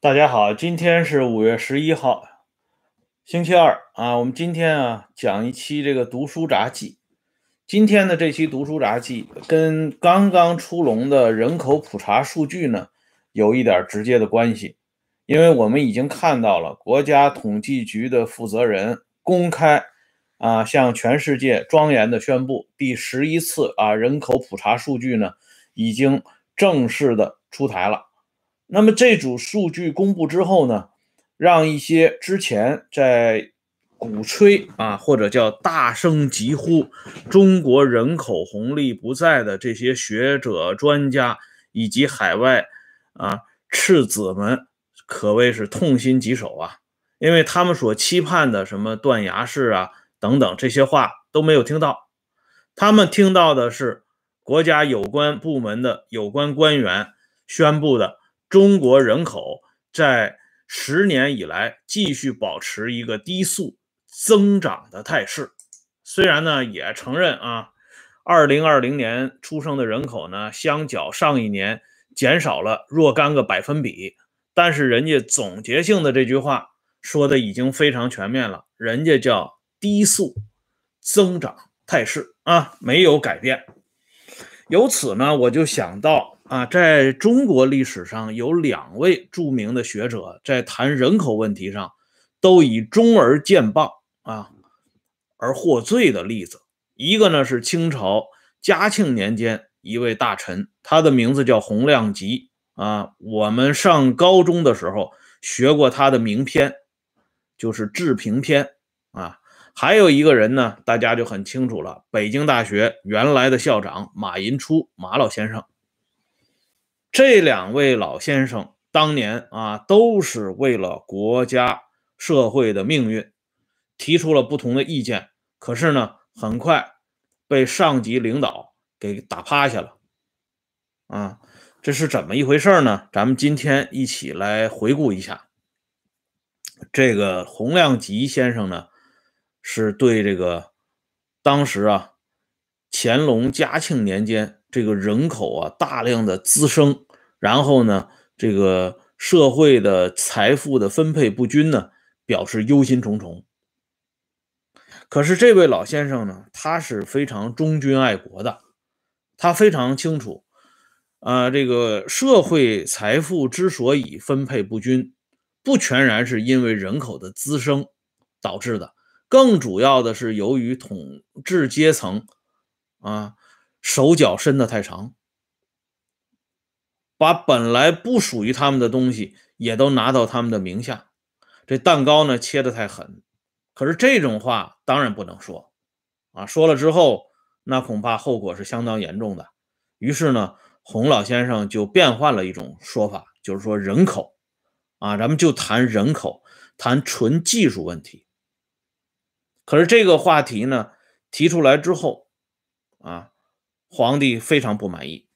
大家好，今天是五月十一号，星期二啊。我们今天啊讲一期这个读书札记。今天的这期读书札记跟刚刚出笼的人口普查数据呢有一点直接的关系，因为我们已经看到了国家统计局的负责人公开啊向全世界庄严的宣布，第十一次啊人口普查数据呢已经正式的出台了。那么这组数据公布之后呢，让一些之前在鼓吹啊或者叫大声疾呼中国人口红利不在的这些学者专家以及海外啊赤子们，可谓是痛心疾首啊，因为他们所期盼的什么断崖式啊等等这些话都没有听到，他们听到的是国家有关部门的有关官员宣布的。中国人口在十年以来继续保持一个低速增长的态势，虽然呢也承认啊，二零二零年出生的人口呢相较上一年减少了若干个百分比，但是人家总结性的这句话说的已经非常全面了，人家叫低速增长态势啊，没有改变。由此呢，我就想到。啊，在中国历史上有两位著名的学者在谈人口问题上都以忠而见谤啊而获罪的例子。一个呢是清朝嘉庆年间一位大臣，他的名字叫洪亮吉啊。我们上高中的时候学过他的名篇，就是《治平篇》啊。还有一个人呢，大家就很清楚了，北京大学原来的校长马寅初马老先生。这两位老先生当年啊，都是为了国家社会的命运，提出了不同的意见。可是呢，很快被上级领导给打趴下了。啊，这是怎么一回事呢？咱们今天一起来回顾一下。这个洪亮吉先生呢，是对这个当时啊，乾隆、嘉庆年间。这个人口啊，大量的滋生，然后呢，这个社会的财富的分配不均呢，表示忧心忡忡。可是这位老先生呢，他是非常忠君爱国的，他非常清楚，啊，这个社会财富之所以分配不均，不全然是因为人口的滋生导致的，更主要的是由于统治阶层啊。手脚伸得太长，把本来不属于他们的东西也都拿到他们的名下，这蛋糕呢切得太狠。可是这种话当然不能说啊，说了之后那恐怕后果是相当严重的。于是呢，洪老先生就变换了一种说法，就是说人口啊，咱们就谈人口，谈纯技术问题。可是这个话题呢提出来之后啊。皇帝非常不满意，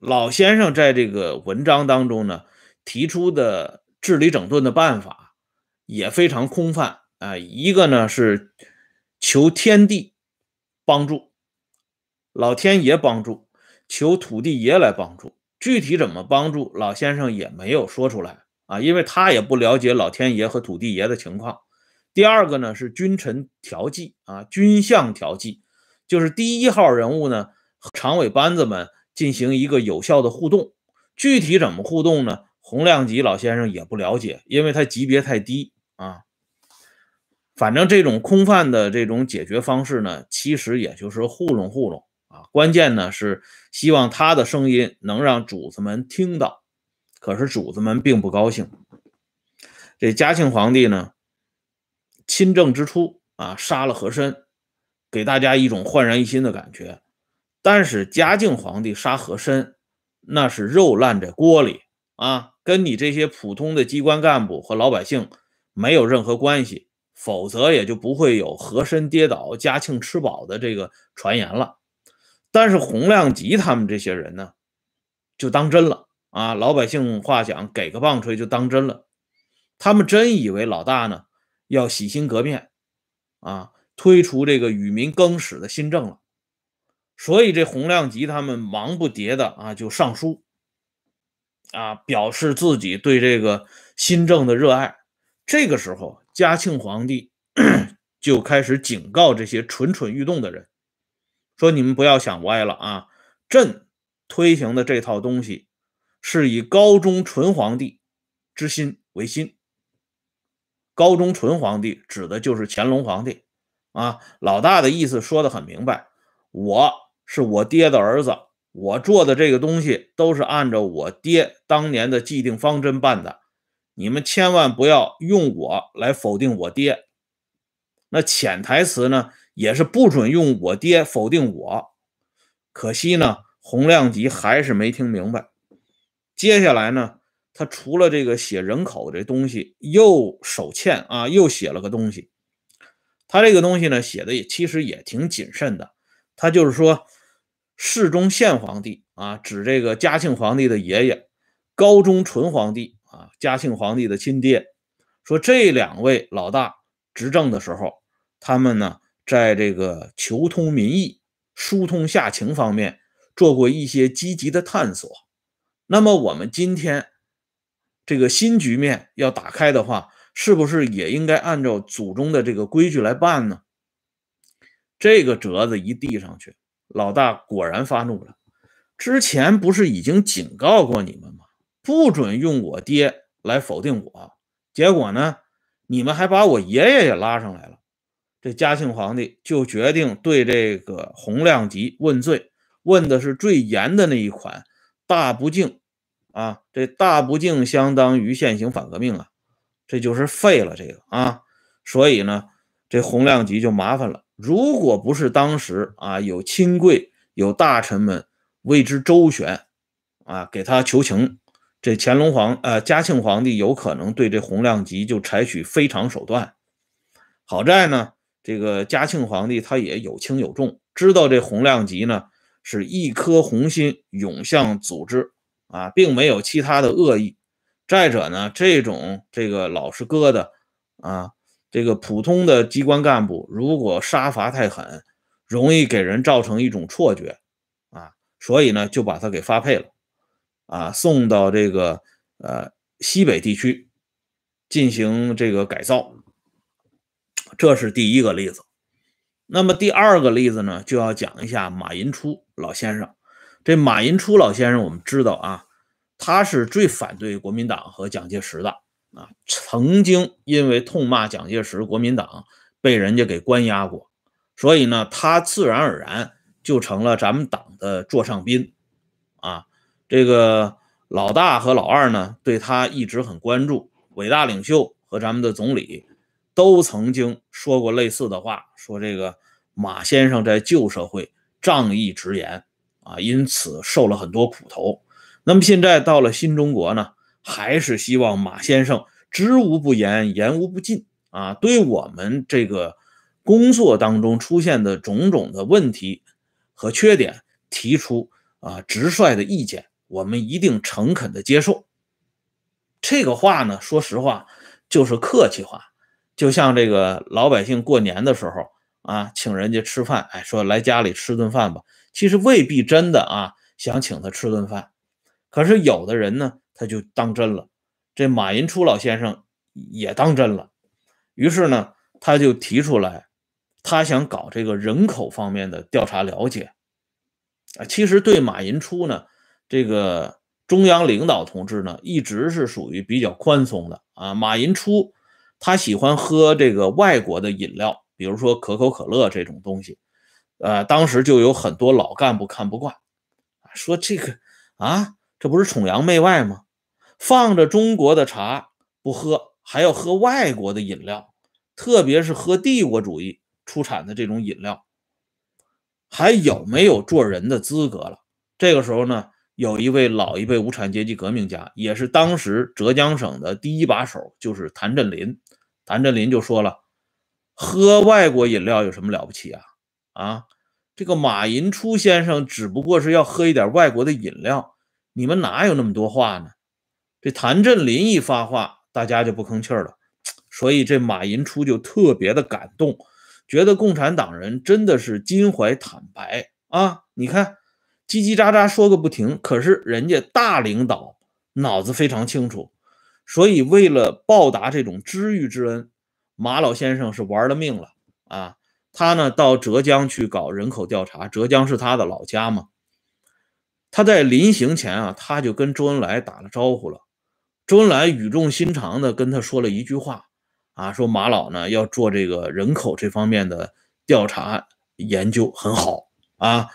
老先生在这个文章当中呢提出的治理整顿的办法也非常空泛啊。一个呢是求天地帮助，老天爷帮助，求土地爷来帮助。具体怎么帮助，老先生也没有说出来啊，因为他也不了解老天爷和土地爷的情况。第二个呢是君臣调剂啊，君相调剂。就是第一号人物呢，常委班子们进行一个有效的互动，具体怎么互动呢？洪亮吉老先生也不了解，因为他级别太低啊。反正这种空泛的这种解决方式呢，其实也就是糊弄糊弄啊。关键呢是希望他的声音能让主子们听到，可是主子们并不高兴。这嘉庆皇帝呢，亲政之初啊，杀了和珅。给大家一种焕然一新的感觉，但是嘉靖皇帝杀和珅，那是肉烂在锅里啊，跟你这些普通的机关干部和老百姓没有任何关系，否则也就不会有和珅跌倒，嘉庆吃饱的这个传言了。但是洪亮吉他们这些人呢，就当真了啊，老百姓话讲，给个棒槌就当真了，他们真以为老大呢要洗心革面啊。推出这个与民更始的新政了，所以这洪亮吉他们忙不迭的啊，就上书啊，表示自己对这个新政的热爱。这个时候，嘉庆皇帝 就开始警告这些蠢蠢欲动的人，说：“你们不要想歪了啊！朕推行的这套东西，是以高宗纯皇帝之心为心。高宗纯皇帝指的就是乾隆皇帝啊。老大的意思说的很明白，我是我爹的儿子。”我做的这个东西都是按照我爹当年的既定方针办的，你们千万不要用我来否定我爹。那潜台词呢，也是不准用我爹否定我。可惜呢，洪亮吉还是没听明白。接下来呢，他除了这个写人口这东西，又手欠啊，又写了个东西。他这个东西呢，写的也其实也挺谨慎的。他就是说。世宗宪皇帝啊，指这个嘉庆皇帝的爷爷；高宗纯皇帝啊，嘉庆皇帝的亲爹。说这两位老大执政的时候，他们呢，在这个求通民意、疏通下情方面做过一些积极的探索。那么我们今天这个新局面要打开的话，是不是也应该按照祖宗的这个规矩来办呢？这个折子一递上去。老大果然发怒了，之前不是已经警告过你们吗？不准用我爹来否定我。结果呢，你们还把我爷爷也拉上来了。这嘉庆皇帝就决定对这个洪亮吉问罪，问的是最严的那一款，大不敬啊！这大不敬相当于现行反革命啊，这就是废了这个啊。所以呢，这洪亮吉就麻烦了。如果不是当时啊有亲贵有大臣们为之周旋，啊给他求情，这乾隆皇呃嘉庆皇帝有可能对这洪亮吉就采取非常手段。好在呢，这个嘉庆皇帝他也有轻有重，知道这洪亮吉呢是一颗红心涌向组织啊，并没有其他的恶意。再者呢，这种这个老实疙瘩啊。这个普通的机关干部，如果杀伐太狠，容易给人造成一种错觉，啊，所以呢，就把他给发配了，啊，送到这个呃西北地区进行这个改造。这是第一个例子。那么第二个例子呢，就要讲一下马寅初老先生。这马寅初老先生，我们知道啊，他是最反对国民党和蒋介石的。啊，曾经因为痛骂蒋介石、国民党，被人家给关押过，所以呢，他自然而然就成了咱们党的座上宾。啊，这个老大和老二呢，对他一直很关注。伟大领袖和咱们的总理都曾经说过类似的话，说这个马先生在旧社会仗义直言，啊，因此受了很多苦头。那么现在到了新中国呢？还是希望马先生知无不言，言无不尽啊！对我们这个工作当中出现的种种的问题和缺点，提出啊直率的意见，我们一定诚恳的接受。这个话呢，说实话就是客气话，就像这个老百姓过年的时候啊，请人家吃饭，哎，说来家里吃顿饭吧，其实未必真的啊想请他吃顿饭，可是有的人呢。他就当真了，这马寅初老先生也当真了，于是呢，他就提出来，他想搞这个人口方面的调查了解。啊，其实对马寅初呢，这个中央领导同志呢，一直是属于比较宽松的啊。马寅初他喜欢喝这个外国的饮料，比如说可口可乐这种东西，呃，当时就有很多老干部看不惯，说这个啊，这不是崇洋媚外吗？放着中国的茶不喝，还要喝外国的饮料，特别是喝帝国主义出产的这种饮料，还有没有做人的资格了？这个时候呢，有一位老一辈无产阶级革命家，也是当时浙江省的第一把手，就是谭震林。谭震林就说了：“喝外国饮料有什么了不起啊？啊，这个马寅初先生只不过是要喝一点外国的饮料，你们哪有那么多话呢？”这谭震林一发话，大家就不吭气了，所以这马寅初就特别的感动，觉得共产党人真的是襟怀坦白啊！你看，叽叽喳喳说个不停，可是人家大领导脑子非常清楚，所以为了报答这种知遇之恩，马老先生是玩了命了啊！他呢到浙江去搞人口调查，浙江是他的老家嘛。他在临行前啊，他就跟周恩来打了招呼了。周恩来语重心长的跟他说了一句话啊，说马老呢要做这个人口这方面的调查研究很好啊，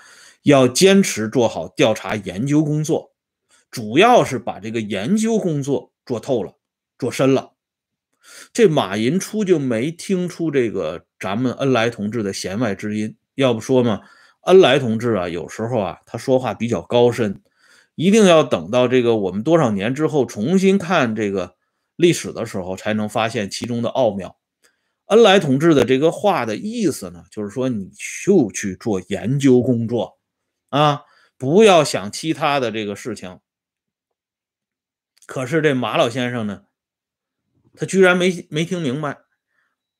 要坚持做好调查研究工作，主要是把这个研究工作做透了、做深了。这马寅初就没听出这个咱们恩来同志的弦外之音，要不说嘛。恩来同志啊，有时候啊，他说话比较高深，一定要等到这个我们多少年之后重新看这个历史的时候，才能发现其中的奥妙。恩来同志的这个话的意思呢，就是说你就去做研究工作啊，不要想其他的这个事情。可是这马老先生呢，他居然没没听明白，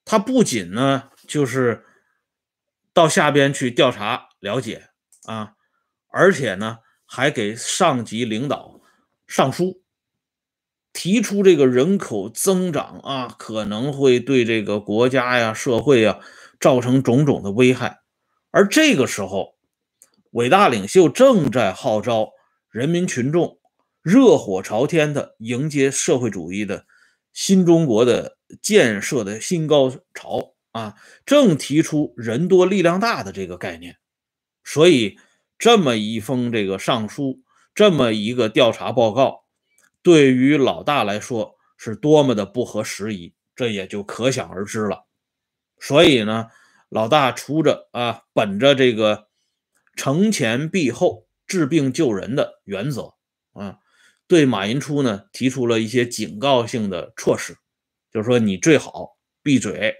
他不仅呢就是到下边去调查。了解啊，而且呢，还给上级领导上书，提出这个人口增长啊，可能会对这个国家呀、社会呀造成种种的危害。而这个时候，伟大领袖正在号召人民群众热火朝天的迎接社会主义的新中国的建设的新高潮啊，正提出人多力量大的这个概念。所以，这么一封这个上书，这么一个调查报告，对于老大来说是多么的不合时宜，这也就可想而知了。所以呢，老大出着啊，本着这个承前避后、治病救人的原则啊，对马寅初呢提出了一些警告性的措施，就是说你最好闭嘴，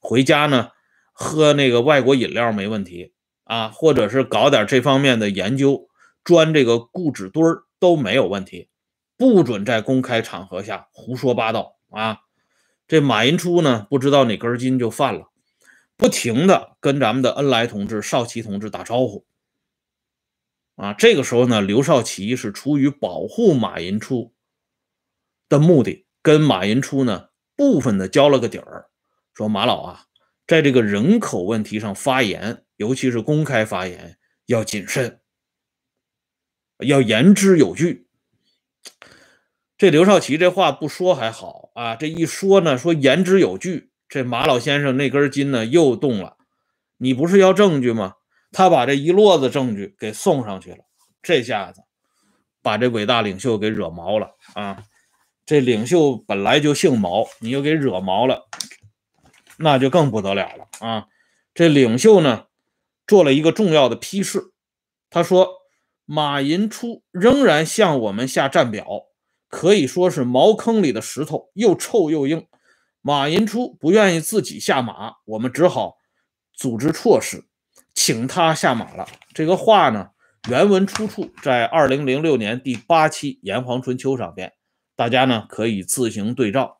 回家呢喝那个外国饮料没问题。啊，或者是搞点这方面的研究，钻这个固执堆儿都没有问题，不准在公开场合下胡说八道啊！这马寅初呢，不知道哪根筋就犯了，不停的跟咱们的恩来同志、少奇同志打招呼啊。这个时候呢，刘少奇是出于保护马寅初的目的，跟马寅初呢部分的交了个底儿，说马老啊，在这个人口问题上发言。尤其是公开发言要谨慎，要言之有据。这刘少奇这话不说还好啊，这一说呢，说言之有据，这马老先生那根筋呢又动了。你不是要证据吗？他把这一摞子证据给送上去了，这下子把这伟大领袖给惹毛了啊！这领袖本来就姓毛，你又给惹毛了，那就更不得了了啊！这领袖呢？做了一个重要的批示，他说：“马寅初仍然向我们下战表，可以说是茅坑里的石头，又臭又硬。马寅初不愿意自己下马，我们只好组织措施，请他下马了。”这个话呢，原文出处在二零零六年第八期《炎黄春秋》上边，大家呢可以自行对照。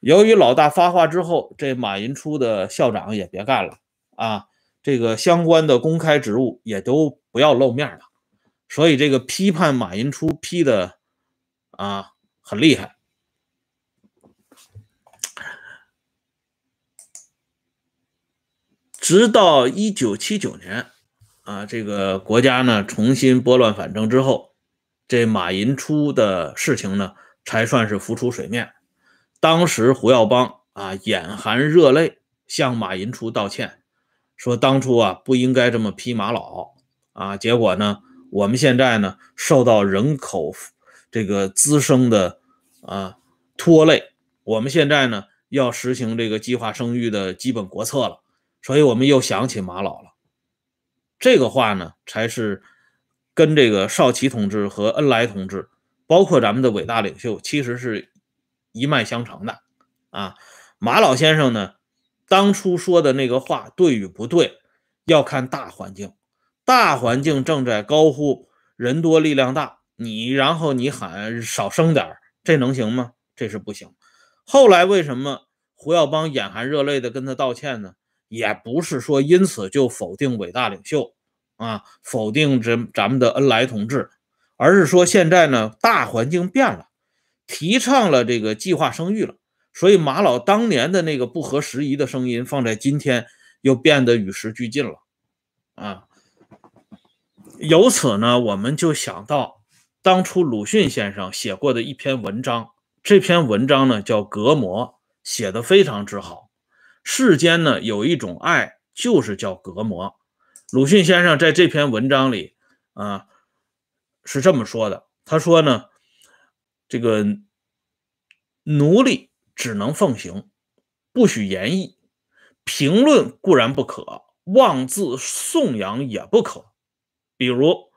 由于老大发话之后，这马寅初的校长也别干了啊。这个相关的公开职务也都不要露面了，所以这个批判马寅初批的啊很厉害。直到一九七九年啊，这个国家呢重新拨乱反正之后，这马寅初的事情呢才算是浮出水面。当时胡耀邦啊眼含热泪向马寅初道歉。说当初啊不应该这么批马老啊，结果呢，我们现在呢受到人口这个滋生的啊拖累，我们现在呢要实行这个计划生育的基本国策了，所以我们又想起马老了。这个话呢才是跟这个少奇同志和恩来同志，包括咱们的伟大领袖，其实是一脉相承的啊。马老先生呢。当初说的那个话对与不对，要看大环境。大环境正在高呼“人多力量大”，你然后你喊少生点这能行吗？这是不行。后来为什么胡耀邦眼含热泪的跟他道歉呢？也不是说因此就否定伟大领袖啊，否定这咱们的恩来同志，而是说现在呢大环境变了，提倡了这个计划生育了，所以马老当年的那个不合时宜的声音，放在今天又变得与时俱进了啊。由此呢，我们就想到当初鲁迅先生写过的一篇文章，这篇文章呢叫《隔膜》，写的非常之好。世间呢有一种爱，就是叫隔膜。鲁迅先生在这篇文章里啊是这么说的，他说呢，这个奴隶只能奉行，不许言议，评论固然不可，妄自颂扬也不可。比如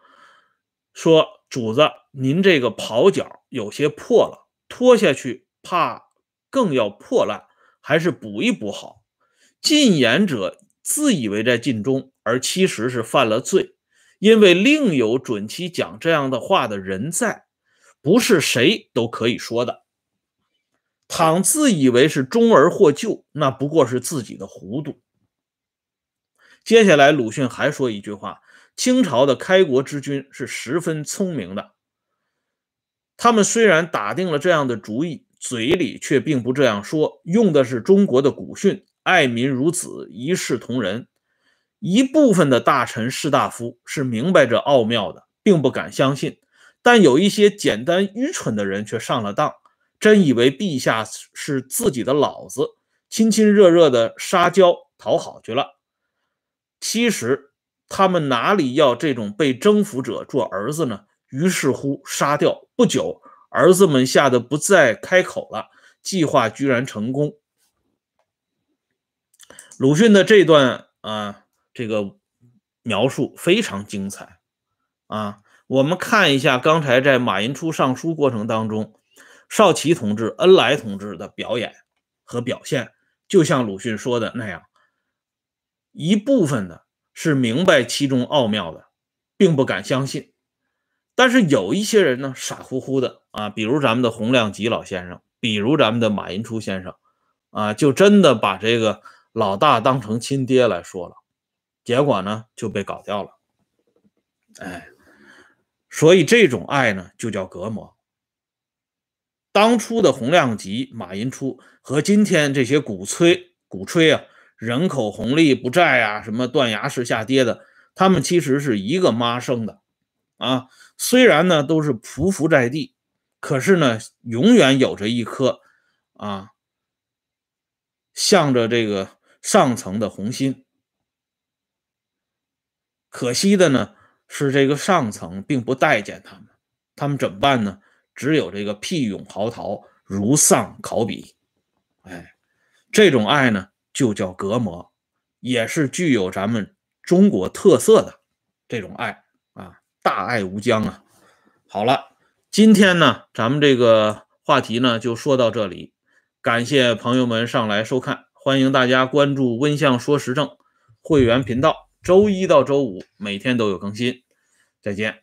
说，主子，您这个袍脚有些破了，脱下去怕更要破烂，还是补一补好。进言者自以为在尽忠，而其实是犯了罪，因为另有准其讲这样的话的人在，不是谁都可以说的。倘自以为是忠而获救，那不过是自己的糊涂。接下来，鲁迅还说一句话。清朝的开国之君是十分聪明的，他们虽然打定了这样的主意，嘴里却并不这样说，用的是中国的古训：“爱民如子，一视同仁。”一部分的大臣士大夫是明白这奥妙的，并不敢相信；但有一些简单愚蠢的人却上了当，真以为陛下是自己的老子，亲亲热热的撒娇讨好去了。其实。他们哪里要这种被征服者做儿子呢？于是乎杀掉。不久，儿子们吓得不再开口了。计划居然成功。鲁迅的这段啊，这个描述非常精彩啊。我们看一下刚才在马寅初上书过程当中，少奇同志、恩来同志的表演和表现，就像鲁迅说的那样，一部分的。是明白其中奥妙的，并不敢相信。但是有一些人呢，傻乎乎的啊，比如咱们的洪亮吉老先生，比如咱们的马寅初先生，啊，就真的把这个老大当成亲爹来说了，结果呢就被搞掉了。哎，所以这种爱呢，就叫隔膜。当初的洪亮吉、马寅初和今天这些鼓吹鼓吹啊。人口红利不在啊，什么断崖式下跌的，他们其实是一个妈生的啊。虽然呢都是匍匐在地，可是呢永远有着一颗啊向着这个上层的红心。可惜的呢是这个上层并不待见他们，他们怎么办呢？只有这个屁勇嚎啕，如丧考妣。哎，这种爱呢？就叫隔膜，也是具有咱们中国特色的这种爱啊，大爱无疆啊。好了，今天呢，咱们这个话题呢就说到这里，感谢朋友们上来收看，欢迎大家关注温相说时政会员频道，周一到周五每天都有更新，再见。